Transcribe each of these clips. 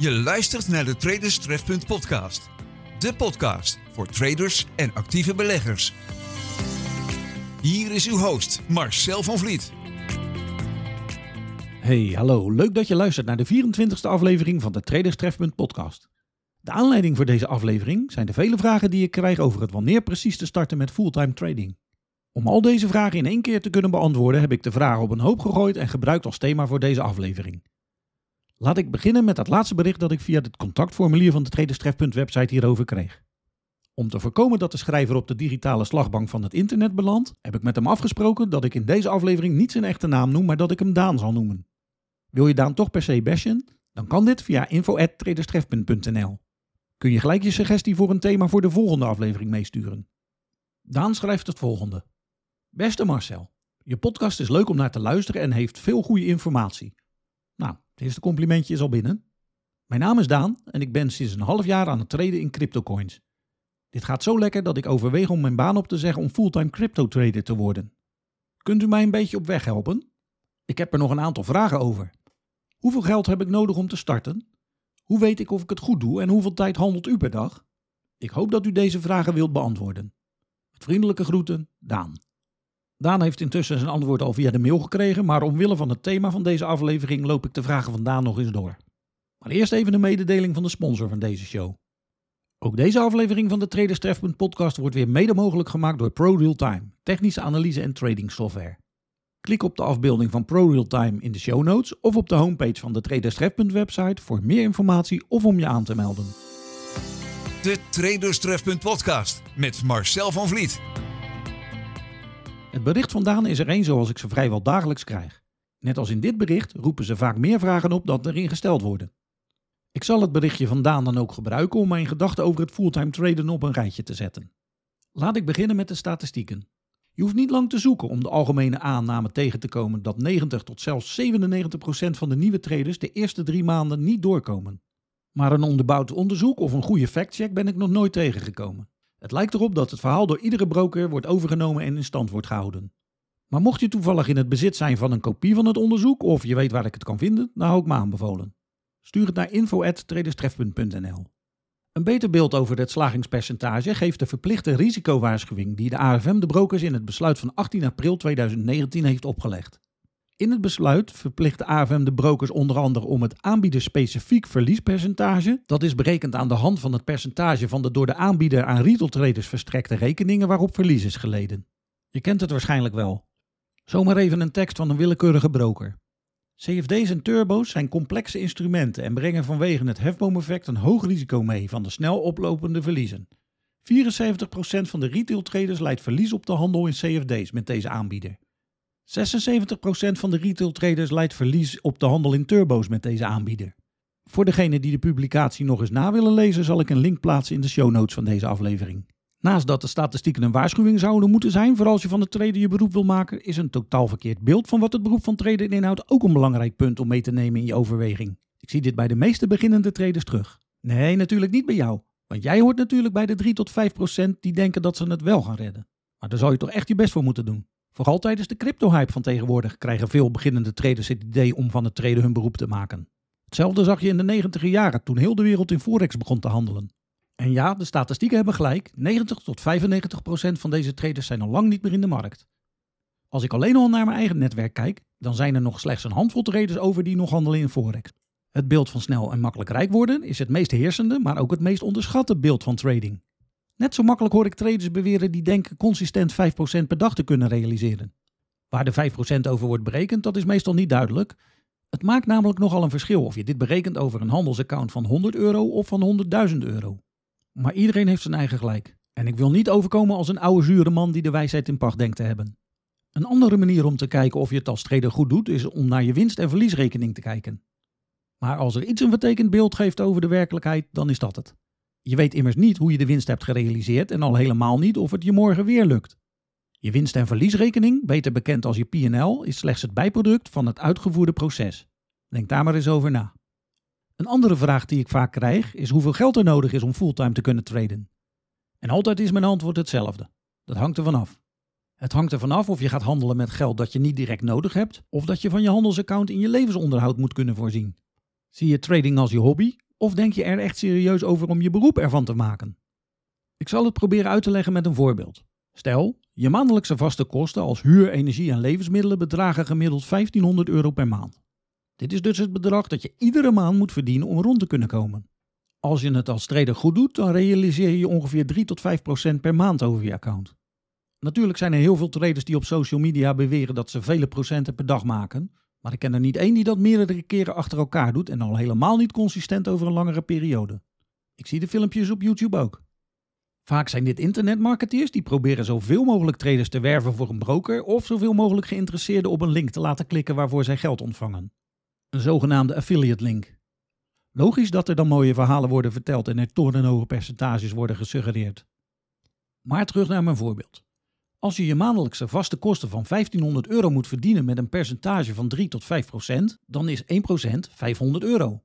Je luistert naar de Traders Trefpunt podcast. De podcast voor traders en actieve beleggers. Hier is uw host Marcel van Vliet. Hey, hallo. Leuk dat je luistert naar de 24e aflevering van de Traders Trefpunt podcast. De aanleiding voor deze aflevering zijn de vele vragen die ik krijg over het wanneer precies te starten met fulltime trading. Om al deze vragen in één keer te kunnen beantwoorden heb ik de vragen op een hoop gegooid en gebruikt als thema voor deze aflevering. Laat ik beginnen met het laatste bericht dat ik via het contactformulier van de Traderstrefpunt website hierover kreeg. Om te voorkomen dat de schrijver op de digitale slagbank van het internet belandt, heb ik met hem afgesproken dat ik in deze aflevering niet zijn echte naam noem, maar dat ik hem Daan zal noemen. Wil je Daan toch per se bashen? Dan kan dit via info.traderstrefpunt.nl. Kun je gelijk je suggestie voor een thema voor de volgende aflevering meesturen. Daan schrijft het volgende. Beste Marcel, je podcast is leuk om naar te luisteren en heeft veel goede informatie. Nou, het eerste complimentje is al binnen. Mijn naam is Daan en ik ben sinds een half jaar aan het traden in cryptocoins. Dit gaat zo lekker dat ik overweeg om mijn baan op te zeggen om fulltime crypto trader te worden. Kunt u mij een beetje op weg helpen? Ik heb er nog een aantal vragen over. Hoeveel geld heb ik nodig om te starten? Hoe weet ik of ik het goed doe en hoeveel tijd handelt u per dag? Ik hoop dat u deze vragen wilt beantwoorden. Met vriendelijke groeten, Daan. Daan heeft intussen zijn antwoord al via de mail gekregen, maar omwille van het thema van deze aflevering loop ik de vragen van Daan nog eens door. Maar eerst even een mededeling van de sponsor van deze show. Ook deze aflevering van de Traders Trefpunt podcast wordt weer mede mogelijk gemaakt door ProRealTime, technische analyse en trading software. Klik op de afbeelding van ProRealTime in de show notes of op de homepage van de Traders Trefpunt website voor meer informatie of om je aan te melden. De Traders Trefpunt podcast met Marcel van Vliet. Het bericht van Daan is er één zoals ik ze vrijwel dagelijks krijg. Net als in dit bericht roepen ze vaak meer vragen op dan erin gesteld worden. Ik zal het berichtje van Daan dan ook gebruiken om mijn gedachten over het fulltime traden op een rijtje te zetten. Laat ik beginnen met de statistieken. Je hoeft niet lang te zoeken om de algemene aanname tegen te komen dat 90 tot zelfs 97% van de nieuwe traders de eerste drie maanden niet doorkomen. Maar een onderbouwd onderzoek of een goede factcheck ben ik nog nooit tegengekomen. Het lijkt erop dat het verhaal door iedere broker wordt overgenomen en in stand wordt gehouden. Maar mocht je toevallig in het bezit zijn van een kopie van het onderzoek of je weet waar ik het kan vinden, dan hou ik me aanbevolen. Stuur het naar info.traderstrefpunt.nl. Een beter beeld over het slagingspercentage geeft de verplichte risicowaarschuwing die de AFM de brokers in het besluit van 18 april 2019 heeft opgelegd. In het besluit verplicht de AFM de brokers onder andere om het aanbiederspecifiek verliespercentage, dat is berekend aan de hand van het percentage van de door de aanbieder aan retailtraders verstrekte rekeningen waarop verlies is geleden. Je kent het waarschijnlijk wel. Zomaar even een tekst van een willekeurige broker. CFD's en turbo's zijn complexe instrumenten en brengen vanwege het hefboomeffect een hoog risico mee van de snel oplopende verliezen. 74% van de retailtraders leidt verlies op de handel in CFD's met deze aanbieder. 76% van de retailtraders leidt verlies op de handel in turbo's met deze aanbieder. Voor degenen die de publicatie nog eens na willen lezen, zal ik een link plaatsen in de show notes van deze aflevering. Naast dat de statistieken een waarschuwing zouden moeten zijn voor als je van het traden je beroep wil maken, is een totaal verkeerd beeld van wat het beroep van traden inhoudt ook een belangrijk punt om mee te nemen in je overweging. Ik zie dit bij de meeste beginnende traders terug. Nee, natuurlijk niet bij jou. Want jij hoort natuurlijk bij de 3 tot 5 procent die denken dat ze het wel gaan redden. Maar daar zou je toch echt je best voor moeten doen. Vooral tijdens de crypto-hype van tegenwoordig krijgen veel beginnende traders het idee om van het traden hun beroep te maken. Hetzelfde zag je in de 90 jaren toen heel de wereld in forex begon te handelen. En ja, de statistieken hebben gelijk. 90 tot 95 procent van deze traders zijn al lang niet meer in de markt. Als ik alleen al naar mijn eigen netwerk kijk, dan zijn er nog slechts een handvol traders over die nog handelen in forex. Het beeld van snel en makkelijk rijk worden is het meest heersende, maar ook het meest onderschatte beeld van trading. Net zo makkelijk hoor ik traders beweren die denken consistent 5% per dag te kunnen realiseren. Waar de 5% over wordt berekend, dat is meestal niet duidelijk. Het maakt namelijk nogal een verschil of je dit berekent over een handelsaccount van 100 euro of van 100.000 euro. Maar iedereen heeft zijn eigen gelijk. En ik wil niet overkomen als een oude zure man die de wijsheid in pacht denkt te hebben. Een andere manier om te kijken of je het als trader goed doet, is om naar je winst- en verliesrekening te kijken. Maar als er iets een vertekend beeld geeft over de werkelijkheid, dan is dat het. Je weet immers niet hoe je de winst hebt gerealiseerd en al helemaal niet of het je morgen weer lukt. Je winst- en verliesrekening, beter bekend als je P&L, is slechts het bijproduct van het uitgevoerde proces. Denk daar maar eens over na. Een andere vraag die ik vaak krijg is hoeveel geld er nodig is om fulltime te kunnen traden. En altijd is mijn antwoord hetzelfde. Dat hangt ervan af. Het hangt ervan af of je gaat handelen met geld dat je niet direct nodig hebt, of dat je van je handelsaccount in je levensonderhoud moet kunnen voorzien. Zie je trading als je hobby, Of denk je er echt serieus over om je beroep ervan te maken? Ik zal het proberen uit te leggen met een voorbeeld. Stel, je maandelijkse vaste kosten als huur, energie en levensmiddelen bedragen gemiddeld 1500 euro per maand. Dit is dus het bedrag dat je iedere maand moet verdienen om rond te kunnen komen. Als je het als trader goed doet, dan realiseer je ongeveer 3 tot 5 procent per maand over je account. Natuurlijk zijn er heel veel traders die op social media beweren dat ze vele procenten per dag maken, maar ik ken er niet één die dat meerdere keren achter elkaar doet en al helemaal niet consistent over een langere periode. Ik zie de filmpjes op YouTube ook. Vaak zijn dit internetmarketeers die proberen zoveel mogelijk traders te werven voor een broker of zoveel mogelijk geïnteresseerden op een link te laten klikken waarvoor zij geld ontvangen. Een zogenaamde affiliate link. Logisch dat er dan mooie verhalen worden verteld en er torenhoge percentages worden gesuggereerd. Maar terug naar mijn voorbeeld. Als je je maandelijkse vaste kosten van 1500 euro moet verdienen met een percentage van 3 tot 5 procent, dan is 1 procent 500 euro.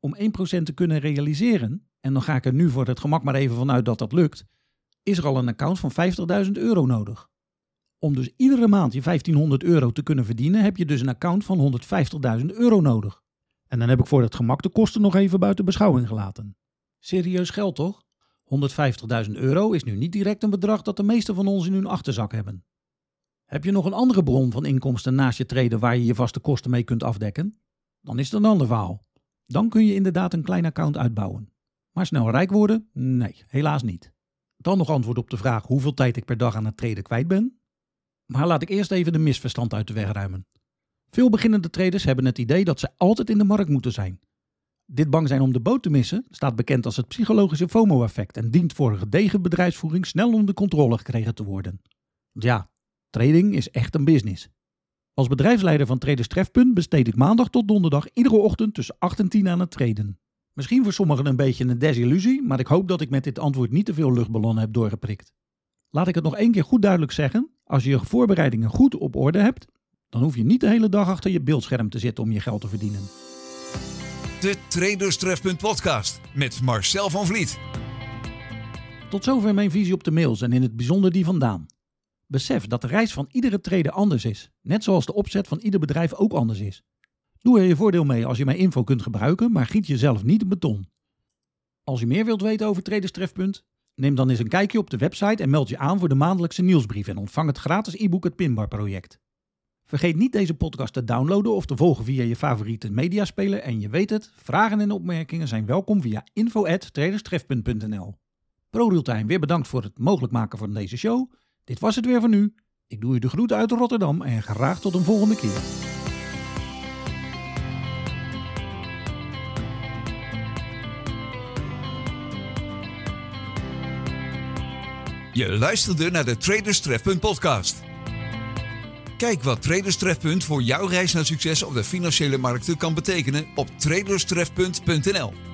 Om 1 procent te kunnen realiseren, en dan ga ik er nu voor het gemak maar even vanuit dat dat lukt, is er al een account van 50.000 euro nodig. Om dus iedere maand je 1500 euro te kunnen verdienen, heb je dus een account van 150.000 euro nodig. En dan heb ik voor het gemak de kosten nog even buiten beschouwing gelaten. Serieus geld toch? 150.000 euro is nu niet direct een bedrag dat de meesten van ons in hun achterzak hebben. Heb je nog een andere bron van inkomsten naast je treden waar je je vaste kosten mee kunt afdekken? Dan is het een ander verhaal. Dan kun je inderdaad een klein account uitbouwen. Maar snel rijk worden? Nee, helaas niet. Dan nog antwoord op de vraag hoeveel tijd ik per dag aan het treden kwijt ben? Maar laat ik eerst even de misverstand uit de weg ruimen. Veel beginnende traders hebben het idee dat ze altijd in de markt moeten zijn. Dit bang zijn om de boot te missen staat bekend als het psychologische FOMO-effect en dient voor een gedegen bedrijfsvoering snel onder controle gekregen te worden. Want ja, trading is echt een business. Als bedrijfsleider van Traders Trefpunt besteed ik maandag tot donderdag iedere ochtend tussen 8 en 10 aan het traden. Misschien voor sommigen een beetje een desillusie, maar ik hoop dat ik met dit antwoord niet te veel luchtballonnen heb doorgeprikt. Laat ik het nog één keer goed duidelijk zeggen: als je je voorbereidingen goed op orde hebt, dan hoef je niet de hele dag achter je beeldscherm te zitten om je geld te verdienen. De Traderstrefpunt podcast met Marcel van Vliet. Tot zover mijn visie op de mails en in het bijzonder die vandaan. Besef dat de reis van iedere trader anders is, net zoals de opzet van ieder bedrijf ook anders is. Doe er je voordeel mee als je mijn info kunt gebruiken, maar giet jezelf niet in beton. Als je meer wilt weten over Traderstrefpunt, neem dan eens een kijkje op de website en meld je aan voor de maandelijkse nieuwsbrief en ontvang het gratis e-book Het Pinbar Project. Vergeet niet deze podcast te downloaden of te volgen via je favoriete mediaspeler. En je weet het, vragen en opmerkingen zijn welkom via info.traderstref.nl. ProRealtime, weer bedankt voor het mogelijk maken van deze show. Dit was het weer van nu. Ik doe u de groeten uit Rotterdam en graag tot een volgende keer. Je luisterde naar de Traderstrefpunt podcast. Kijk wat Traderstrefpunt voor jouw reis naar succes op de financiële markten kan betekenen op traderstrefpunt.nl.